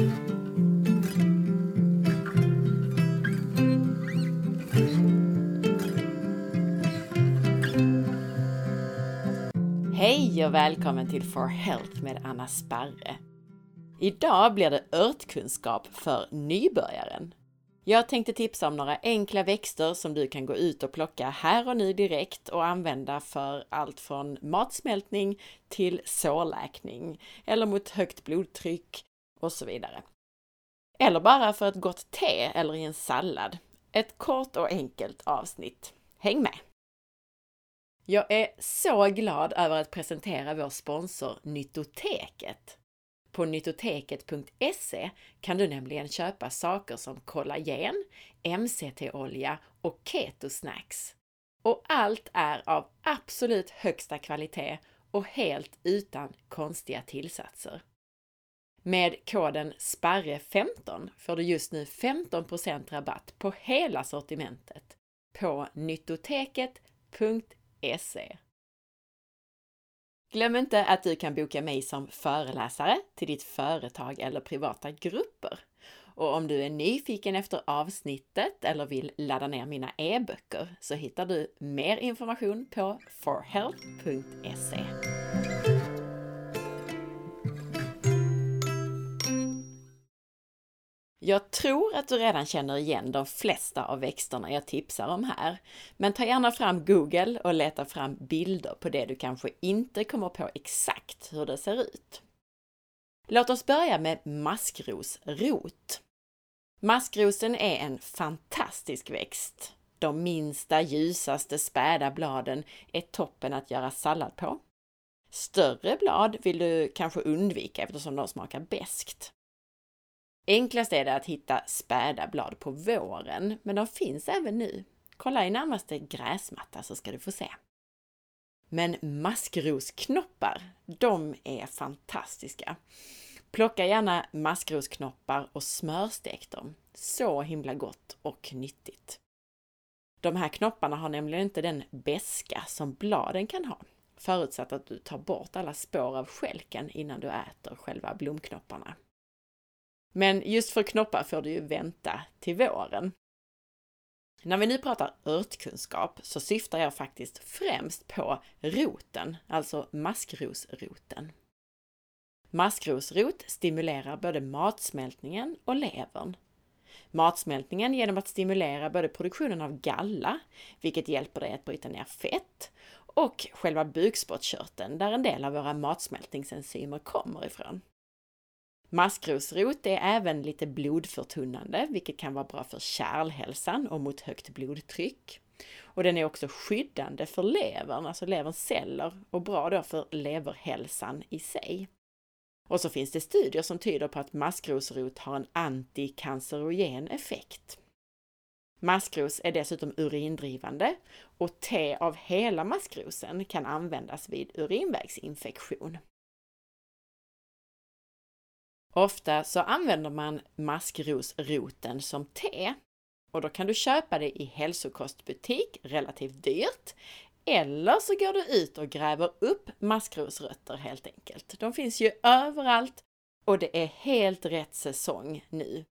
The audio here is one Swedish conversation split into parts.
Hej och välkommen till For Health med Anna Sparre. Idag blir det örtkunskap för nybörjaren. Jag tänkte tipsa om några enkla växter som du kan gå ut och plocka här och nu direkt och använda för allt från matsmältning till sårläkning eller mot högt blodtryck och så vidare. Eller bara för ett gott te eller i en sallad. Ett kort och enkelt avsnitt. Häng med! Jag är så glad över att presentera vår sponsor Nyttoteket. På nyttoteket.se kan du nämligen köpa saker som kollagen, MCT-olja och ketosnacks. Och allt är av absolut högsta kvalitet och helt utan konstiga tillsatser. Med koden SPARRE15 får du just nu 15% rabatt på hela sortimentet på nyttoteket.se. Glöm inte att du kan boka mig som föreläsare till ditt företag eller privata grupper. Och om du är nyfiken efter avsnittet eller vill ladda ner mina e-böcker så hittar du mer information på forhealth.se. Jag tror att du redan känner igen de flesta av växterna jag tipsar om här, men ta gärna fram Google och leta fram bilder på det du kanske inte kommer på exakt hur det ser ut. Låt oss börja med maskrosrot. Maskrosen är en fantastisk växt. De minsta, ljusaste, späda bladen är toppen att göra sallad på. Större blad vill du kanske undvika eftersom de smakar beskt. Enklast är det att hitta späda blad på våren, men de finns även nu. Kolla i närmaste gräsmatta så ska du få se. Men maskrosknoppar, de är fantastiska. Plocka gärna maskrosknoppar och smörstek dem. Så himla gott och nyttigt. De här knopparna har nämligen inte den beska som bladen kan ha, förutsatt att du tar bort alla spår av skälken innan du äter själva blomknopparna. Men just för knoppar får du ju vänta till våren. När vi nu pratar örtkunskap så syftar jag faktiskt främst på roten, alltså maskrosroten. Maskrosrot stimulerar både matsmältningen och levern. Matsmältningen genom att stimulera både produktionen av galla, vilket hjälper dig att bryta ner fett, och själva bukspottkörteln där en del av våra matsmältningsenzymer kommer ifrån. Maskrosrot är även lite blodförtunnande, vilket kan vara bra för kärlhälsan och mot högt blodtryck. Och den är också skyddande för levern, alltså leverns celler, och bra då för leverhälsan i sig. Och så finns det studier som tyder på att maskrosrot har en antikancerogen effekt. Maskros är dessutom urindrivande och te av hela maskrosen kan användas vid urinvägsinfektion. Ofta så använder man maskrosroten som te och då kan du köpa det i hälsokostbutik relativt dyrt eller så går du ut och gräver upp maskrosrötter helt enkelt. De finns ju överallt och det är helt rätt säsong nu.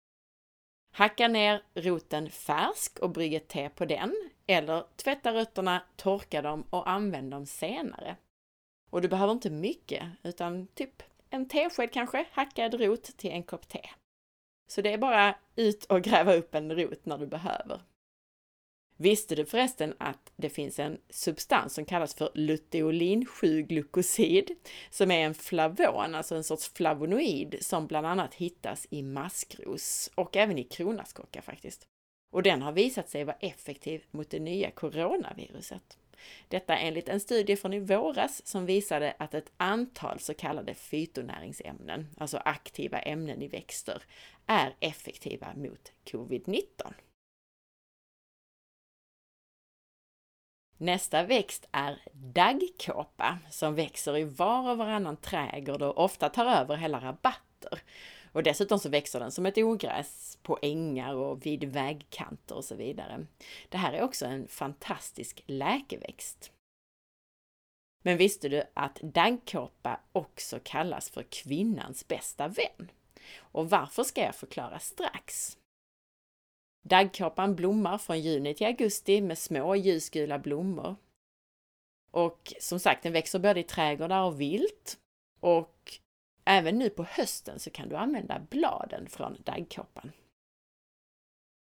Hacka ner roten färsk och brygg ett te på den eller tvätta rötterna, torka dem och använd dem senare. Och du behöver inte mycket utan typ en tesked kanske, hackad rot till en kopp te. Så det är bara ut och gräva upp en rot när du behöver. Visste du förresten att det finns en substans som kallas för luteolin 7-glukosid som är en flavon, alltså en sorts flavonoid som bland annat hittas i maskros och även i kronärtskocka faktiskt. Och den har visat sig vara effektiv mot det nya coronaviruset. Detta enligt en studie från i våras som visade att ett antal så kallade fytonäringsämnen, alltså aktiva ämnen i växter, är effektiva mot covid-19. Nästa växt är daggkåpa som växer i var och varannan trädgård och ofta tar över hela rabatter. Och dessutom så växer den som ett ogräs på ängar och vid vägkanter och så vidare. Det här är också en fantastisk läkeväxt. Men visste du att daggkåpa också kallas för kvinnans bästa vän? Och varför ska jag förklara strax. Daggkåpan blommar från juni till augusti med små ljusgula blommor. Och som sagt, den växer både i trädgårdar och vilt. Och även nu på hösten så kan du använda bladen från daggkåpan.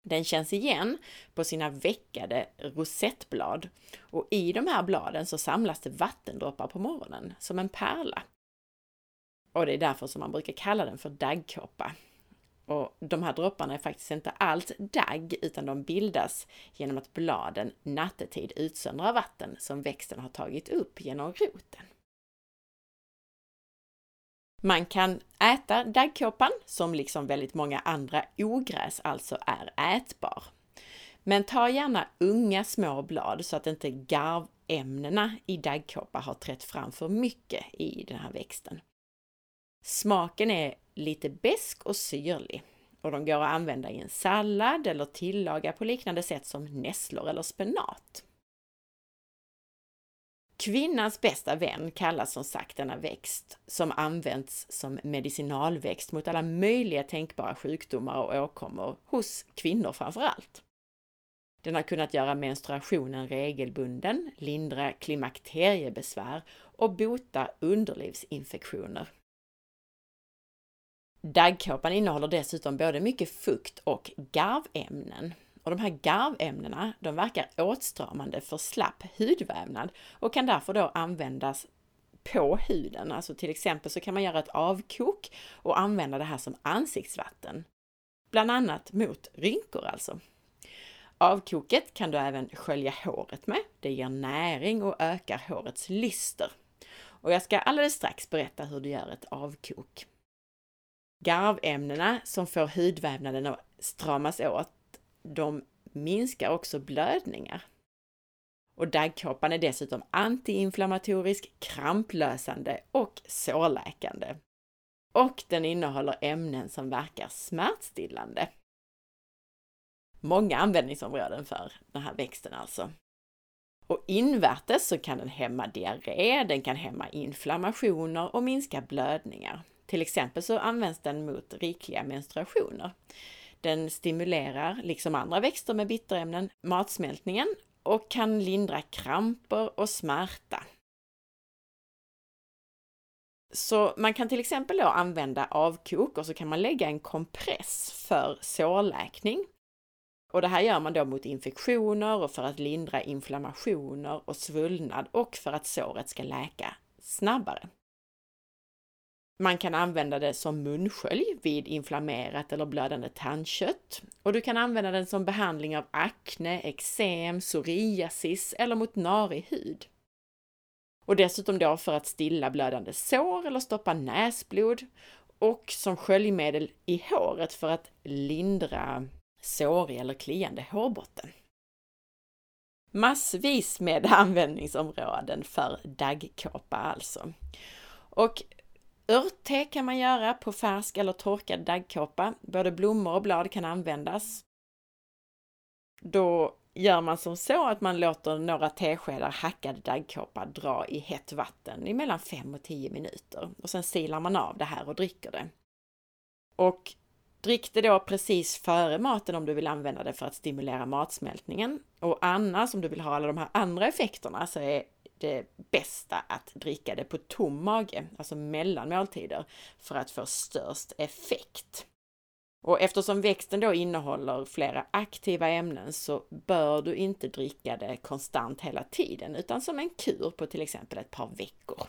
Den känns igen på sina veckade rosettblad och i de här bladen så samlas det vattendroppar på morgonen som en pärla. Och det är därför som man brukar kalla den för daggkåpa. Och de här dropparna är faktiskt inte alls dagg utan de bildas genom att bladen nattetid utsöndrar vatten som växten har tagit upp genom roten. Man kan äta daggkåpan, som liksom väldigt många andra ogräs alltså är ätbar. Men ta gärna unga små blad så att inte garvämnena i daggkåpa har trätt fram för mycket i den här växten. Smaken är lite besk och syrlig och de går att använda i en sallad eller tillaga på liknande sätt som nässlor eller spenat. Kvinnans bästa vän kallas som sagt denna växt som används som medicinalväxt mot alla möjliga tänkbara sjukdomar och åkommor hos kvinnor framför allt. Den har kunnat göra menstruationen regelbunden, lindra klimakteriebesvär och bota underlivsinfektioner. Daggkåpan innehåller dessutom både mycket fukt och garvämnen och de här garvämnena, de verkar åtstramande för slapp hudvävnad och kan därför då användas på huden. Alltså till exempel så kan man göra ett avkok och använda det här som ansiktsvatten. Bland annat mot rynkor alltså. Avkoket kan du även skölja håret med. Det ger näring och ökar hårets lyster. Och jag ska alldeles strax berätta hur du gör ett avkok. Garvämnena som får hudvävnaden att stramas åt de minskar också blödningar. Och daggkåpan är dessutom antiinflammatorisk, kramplösande och sårläkande. Och den innehåller ämnen som verkar smärtstillande. Många användningsområden för den här växten alltså. Och invärtes så kan den hämma diarré, den kan hämma inflammationer och minska blödningar. Till exempel så används den mot rikliga menstruationer. Den stimulerar, liksom andra växter med bitterämnen, matsmältningen och kan lindra kramper och smärta. Så man kan till exempel då använda avkok och så kan man lägga en kompress för sårläkning. Och det här gör man då mot infektioner och för att lindra inflammationer och svullnad och för att såret ska läka snabbare. Man kan använda det som munskölj vid inflammerat eller blödande tandkött och du kan använda den som behandling av akne, eksem, psoriasis eller mot narig hud. Och dessutom då för att stilla blödande sår eller stoppa näsblod och som sköljmedel i håret för att lindra sårig eller kliande hårbotten. Massvis med användningsområden för daggkåpa alltså. Och Örtte kan man göra på färsk eller torkad daggkåpa. Både blommor och blad kan användas. Då gör man som så att man låter några teskedar hackad daggkåpa dra i hett vatten i mellan 5 och 10 minuter och sen silar man av det här och dricker det. Och drick det då precis före maten om du vill använda det för att stimulera matsmältningen. Och annars om du vill ha alla de här andra effekterna så är det bästa att dricka det på tom mage, alltså mellan måltider, för att få störst effekt. Och eftersom växten då innehåller flera aktiva ämnen så bör du inte dricka det konstant hela tiden, utan som en kur på till exempel ett par veckor.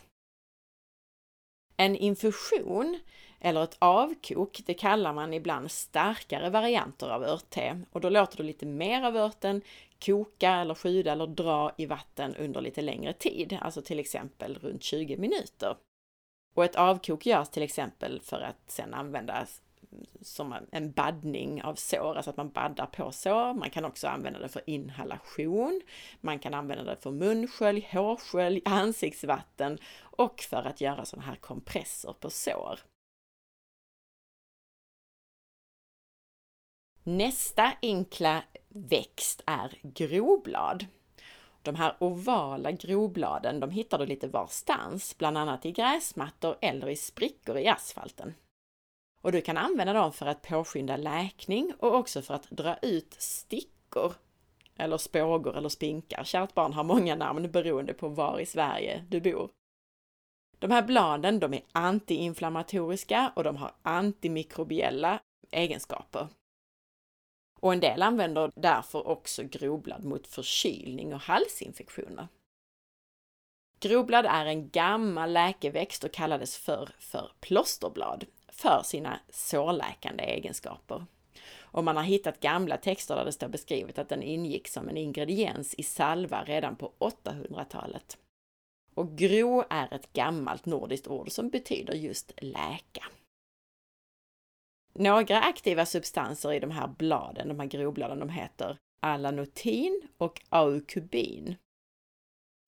En infusion eller ett avkok, det kallar man ibland starkare varianter av örtte och då låter du lite mer av örten koka eller sjuda eller dra i vatten under lite längre tid, alltså till exempel runt 20 minuter. Och ett avkok görs till exempel för att sedan användas som en baddning av sår, alltså att man baddar på sår. Man kan också använda det för inhalation. Man kan använda det för munskölj, hårskölj, ansiktsvatten och för att göra sådana här kompresser på sår. Nästa enkla växt är groblad. De här ovala grobladen, de hittar du lite varstans, bland annat i gräsmattor eller i sprickor i asfalten. Och du kan använda dem för att påskynda läkning och också för att dra ut stickor eller spågor eller spinkar. Kärt barn har många namn beroende på var i Sverige du bor. De här bladen de är antiinflammatoriska och de har antimikrobiella egenskaper. Och en del använder därför också groblad mot förkylning och halsinfektioner. Groblad är en gammal läkeväxt och kallades förr för plåsterblad för sina sårläkande egenskaper. Och man har hittat gamla texter där det står beskrivet att den ingick som en ingrediens i salva redan på 800-talet. Och gro är ett gammalt nordiskt ord som betyder just läka. Några aktiva substanser i de här bladen, de här grobladen, de heter alanotin och aukubin.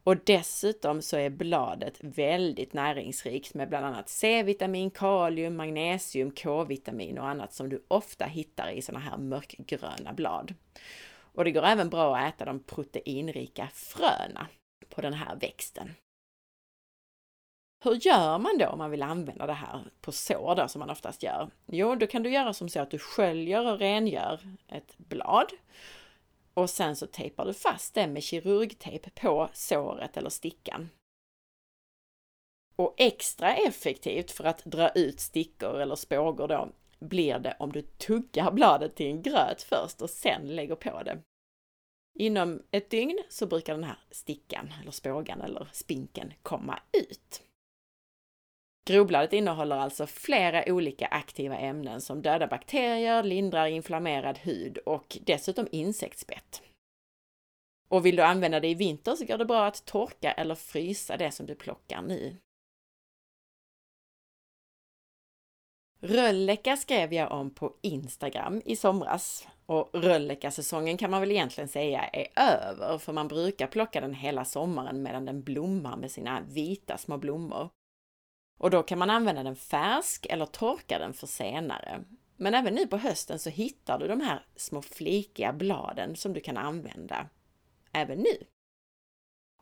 Och dessutom så är bladet väldigt näringsrikt med bland annat C-vitamin, kalium, magnesium, K-vitamin och annat som du ofta hittar i sådana här mörkgröna blad. Och det går även bra att äta de proteinrika fröna på den här växten. Hur gör man då om man vill använda det här på sår då, som man oftast gör? Jo, då kan du göra som så att du sköljer och rengör ett blad och sen så tejpar du fast det med kirurgtejp på såret eller stickan. Och extra effektivt för att dra ut stickor eller spågor då blir det om du tuggar bladet till en gröt först och sen lägger på det. Inom ett dygn så brukar den här stickan eller spågan eller spinken komma ut. Grovbladet innehåller alltså flera olika aktiva ämnen som dödar bakterier, lindrar inflammerad hud och dessutom insektsbett. Och vill du använda det i vinter så går det bra att torka eller frysa det som du plockar nu. Rölleka skrev jag om på Instagram i somras och röllekasäsongen kan man väl egentligen säga är över för man brukar plocka den hela sommaren medan den blommar med sina vita små blommor. Och då kan man använda den färsk eller torka den för senare. Men även nu på hösten så hittar du de här små flikiga bladen som du kan använda även nu.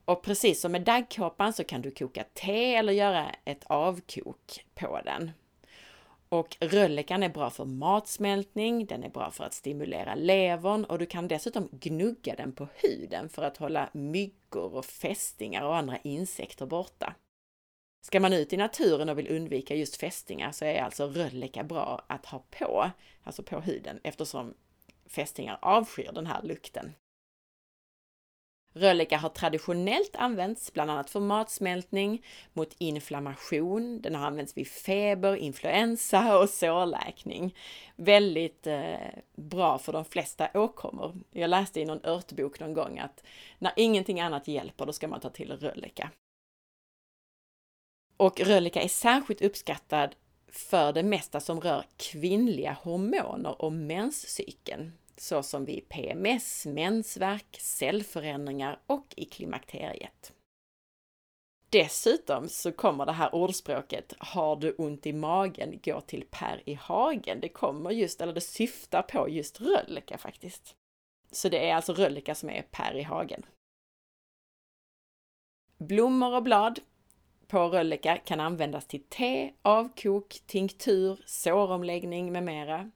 Och precis som med daggkåpan så kan du koka te eller göra ett avkok på den. Och röllekan är bra för matsmältning, den är bra för att stimulera levern och du kan dessutom gnugga den på huden för att hålla myggor och fästingar och andra insekter borta. Ska man ut i naturen och vill undvika just fästingar så är alltså rölleka bra att ha på, alltså på huden, eftersom fästingar avskyr den här lukten. Rölleka har traditionellt använts bland annat för matsmältning, mot inflammation, den har använts vid feber, influensa och sårläkning. Väldigt eh, bra för de flesta åkommor. Jag läste i någon örtbok någon gång att när ingenting annat hjälper, då ska man ta till rölleka. Och rölleka är särskilt uppskattad för det mesta som rör kvinnliga hormoner och menscykeln, såsom vid PMS, mensvärk, cellförändringar och i klimakteriet. Dessutom så kommer det här ordspråket Har du ont i magen, gå till Per i hagen. Det kommer just, eller det syftar på just rölleka faktiskt. Så det är alltså rölleka som är Per i hagen. Blommor och blad på rölleka kan användas till te, avkok, tinktur, såromläggning med mera.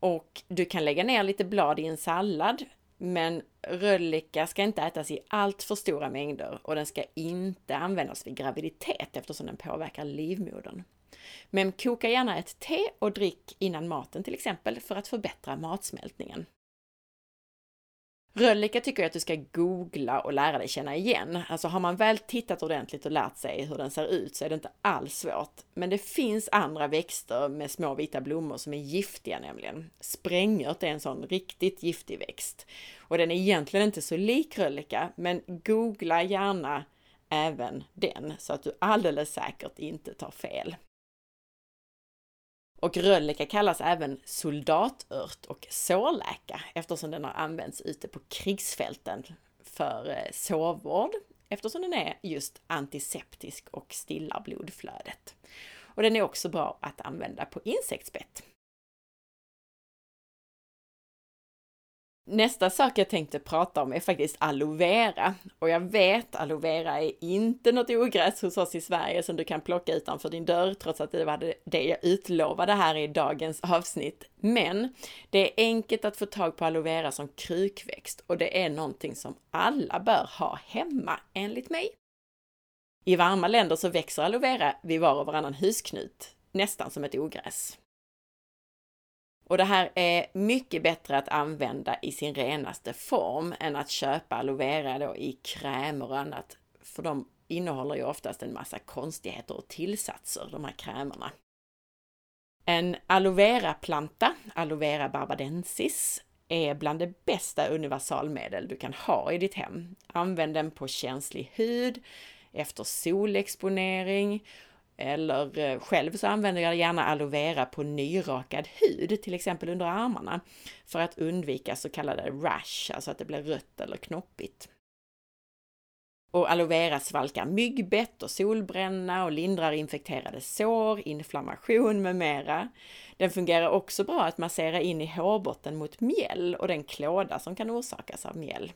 Och du kan lägga ner lite blad i en sallad, men rölleka ska inte ätas i allt för stora mängder och den ska inte användas vid graviditet eftersom den påverkar livmodern. Men koka gärna ett te och drick innan maten till exempel för att förbättra matsmältningen. Röllika tycker jag att du ska googla och lära dig känna igen. Alltså har man väl tittat ordentligt och lärt sig hur den ser ut så är det inte alls svårt. Men det finns andra växter med små vita blommor som är giftiga nämligen. Sprängört är en sån riktigt giftig växt. Och den är egentligen inte så lik röllika, men googla gärna även den så att du alldeles säkert inte tar fel. Och rölleka kallas även soldatört och sårläka eftersom den har använts ute på krigsfälten för eh, sårvård eftersom den är just antiseptisk och stillar blodflödet. Och den är också bra att använda på insektsbett. Nästa sak jag tänkte prata om är faktiskt aloe vera. Och jag vet, aloe vera är inte något ogräs hos oss i Sverige som du kan plocka utanför din dörr, trots att det var det jag utlovade här i dagens avsnitt. Men det är enkelt att få tag på aloe vera som krukväxt och det är någonting som alla bör ha hemma, enligt mig. I varma länder så växer aloe vera vid var och varannan husknut, nästan som ett ogräs. Och det här är mycket bättre att använda i sin renaste form än att köpa aloe vera då i krämer och annat. För de innehåller ju oftast en massa konstigheter och tillsatser, de här krämerna. En aloe vera-planta, aloe vera barbadensis, är bland det bästa universalmedel du kan ha i ditt hem. Använd den på känslig hud, efter solexponering eller eh, själv så använder jag gärna aloe vera på nyrakad hud, till exempel under armarna, för att undvika så kallade rash, alltså att det blir rött eller knoppigt. Och aloe vera svalkar myggbett och solbränna och lindrar infekterade sår, inflammation med mera. Den fungerar också bra att massera in i hårbotten mot mjäll och den klåda som kan orsakas av mjäll.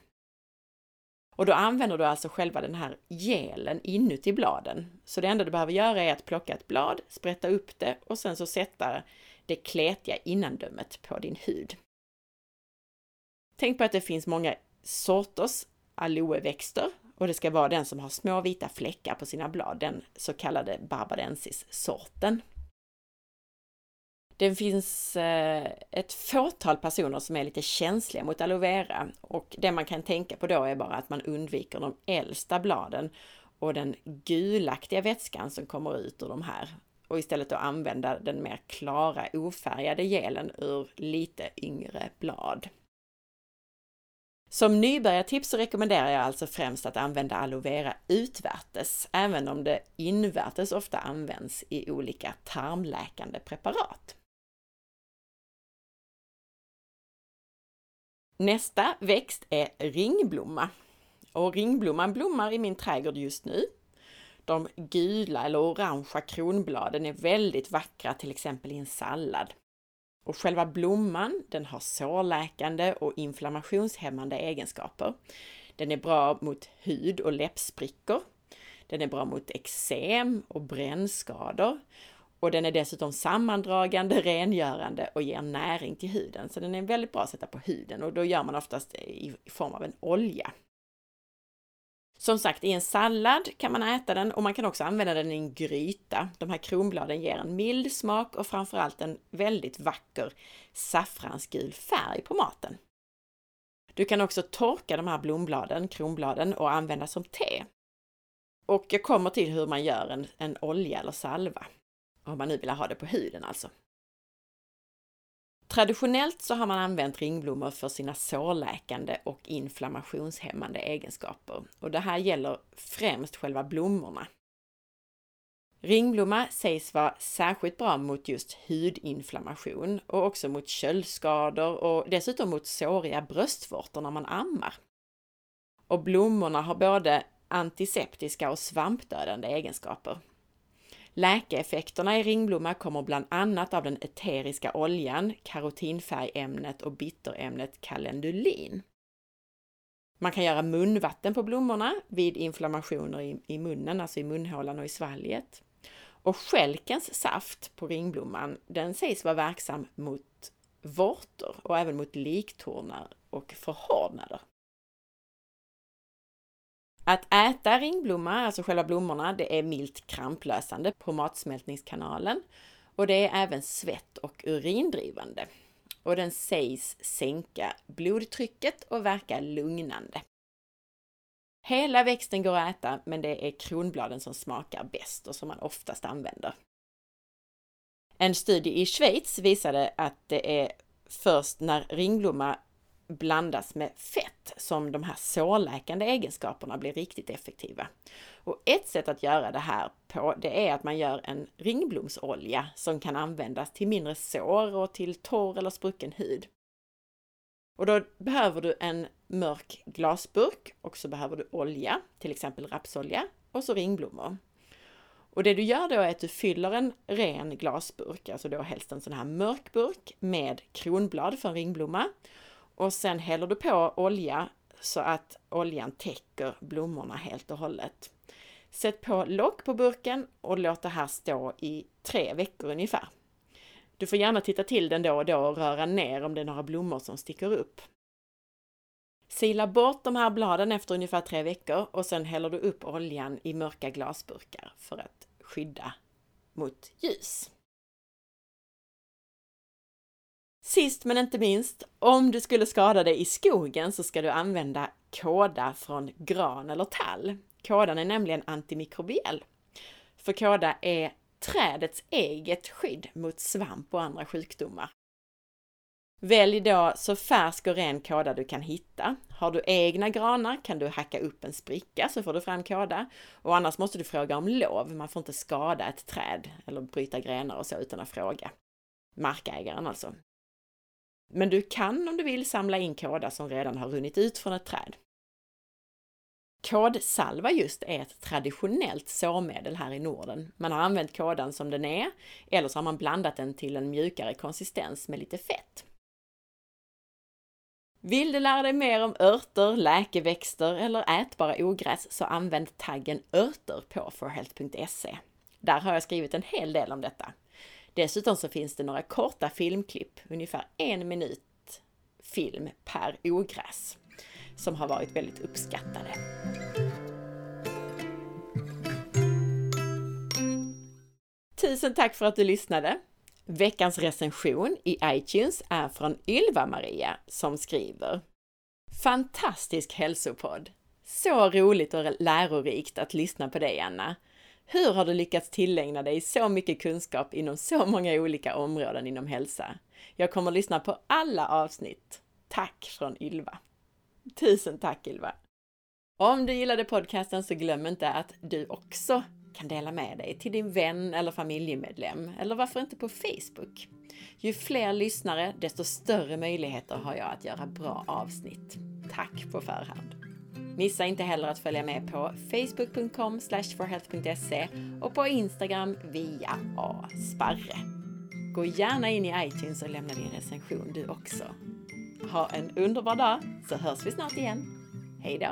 Och då använder du alltså själva den här gelen inuti bladen. Så det enda du behöver göra är att plocka ett blad, sprätta upp det och sen så sätta det kletiga innandömet på din hud. Tänk på att det finns många sorters aloeväxter och det ska vara den som har små vita fläckar på sina blad, den så kallade barbadensis-sorten. Det finns eh, ett fåtal personer som är lite känsliga mot aloe vera och det man kan tänka på då är bara att man undviker de äldsta bladen och den gulaktiga vätskan som kommer ut ur de här och istället då använda den mer klara ofärgade gelen ur lite yngre blad. Som nybörjartips så rekommenderar jag alltså främst att använda aloe vera utvärtes, även om det invärtes ofta används i olika tarmläkande preparat. Nästa växt är ringblomma. Och ringblomman blommar i min trädgård just nu. De gula eller orangea kronbladen är väldigt vackra, till exempel i en sallad. Och själva blomman, den har sårläkande och inflammationshämmande egenskaper. Den är bra mot hud och läppsprickor. Den är bra mot eksem och brännskador och den är dessutom sammandragande, rengörande och ger näring till huden. Så den är väldigt bra att sätta på huden och då gör man oftast i form av en olja. Som sagt, i en sallad kan man äta den och man kan också använda den i en gryta. De här kronbladen ger en mild smak och framförallt en väldigt vacker saffransgul färg på maten. Du kan också torka de här blombladen, kronbladen, och använda som te. Och jag kommer till hur man gör en, en olja eller salva. Om man nu vill ha det på huden alltså. Traditionellt så har man använt ringblommor för sina sårläkande och inflammationshämmande egenskaper och det här gäller främst själva blommorna. Ringblomma sägs vara särskilt bra mot just hudinflammation och också mot köldskador och dessutom mot såriga bröstvårtor när man ammar. Och blommorna har både antiseptiska och svampdödande egenskaper Läkeeffekterna i ringblomma kommer bland annat av den eteriska oljan, karotinfärgämnet och bitterämnet kalendulin. Man kan göra munvatten på blommorna vid inflammationer i, i munnen, alltså i munhålan och i svalget. Och skälkens saft på ringblomman, den sägs vara verksam mot vårtor och även mot liktornar och förhårdnader. Att äta ringblomma, alltså själva blommorna, det är milt kramplösande på matsmältningskanalen och det är även svett och urindrivande. Och den sägs sänka blodtrycket och verka lugnande. Hela växten går att äta, men det är kronbladen som smakar bäst och som man oftast använder. En studie i Schweiz visade att det är först när ringblomma blandas med fett som de här sårläkande egenskaperna blir riktigt effektiva. Och ett sätt att göra det här på, det är att man gör en ringblomsolja som kan användas till mindre sår och till torr eller sprucken hud. Och då behöver du en mörk glasburk och så behöver du olja, till exempel rapsolja och så ringblommor. Och det du gör då är att du fyller en ren glasburk, alltså då helst en sån här mörk burk med kronblad för en ringblomma och sen häller du på olja så att oljan täcker blommorna helt och hållet. Sätt på lock på burken och låt det här stå i tre veckor ungefär. Du får gärna titta till den då och då och röra ner om det är några blommor som sticker upp. Sila bort de här bladen efter ungefär tre veckor och sen häller du upp oljan i mörka glasburkar för att skydda mot ljus. Sist men inte minst, om du skulle skada dig i skogen så ska du använda kåda från gran eller tall. Kådan är nämligen antimikrobiell. För kåda är trädets eget skydd mot svamp och andra sjukdomar. Välj då så färsk och ren kåda du kan hitta. Har du egna granar kan du hacka upp en spricka så får du fram kåda. Och annars måste du fråga om lov. Man får inte skada ett träd eller bryta grenar och så utan att fråga. Markägaren alltså. Men du kan om du vill samla in kåda som redan har runnit ut från ett träd. Kådsalva just är ett traditionellt sårmedel här i Norden. Man har använt kådan som den är, eller så har man blandat den till en mjukare konsistens med lite fett. Vill du lära dig mer om örter, läkeväxter eller ätbara ogräs så använd taggen örter på forhealth.se. Där har jag skrivit en hel del om detta. Dessutom så finns det några korta filmklipp, ungefär en minut film per ogräs, som har varit väldigt uppskattade. Tusen tack för att du lyssnade! Veckans recension i iTunes är från Ylva-Maria som skriver Fantastisk hälsopodd! Så roligt och lärorikt att lyssna på dig, Anna. Hur har du lyckats tillägna dig så mycket kunskap inom så många olika områden inom hälsa? Jag kommer att lyssna på alla avsnitt. Tack från Ylva! Tusen tack Ylva! Om du gillade podcasten så glöm inte att du också kan dela med dig till din vän eller familjemedlem eller varför inte på Facebook. Ju fler lyssnare, desto större möjligheter har jag att göra bra avsnitt. Tack på förhand! Missa inte heller att följa med på facebook.com forhealth.se och på Instagram via asparre. Gå gärna in i iTunes och lämna din recension du också. Ha en underbar dag så hörs vi snart igen. Hej då!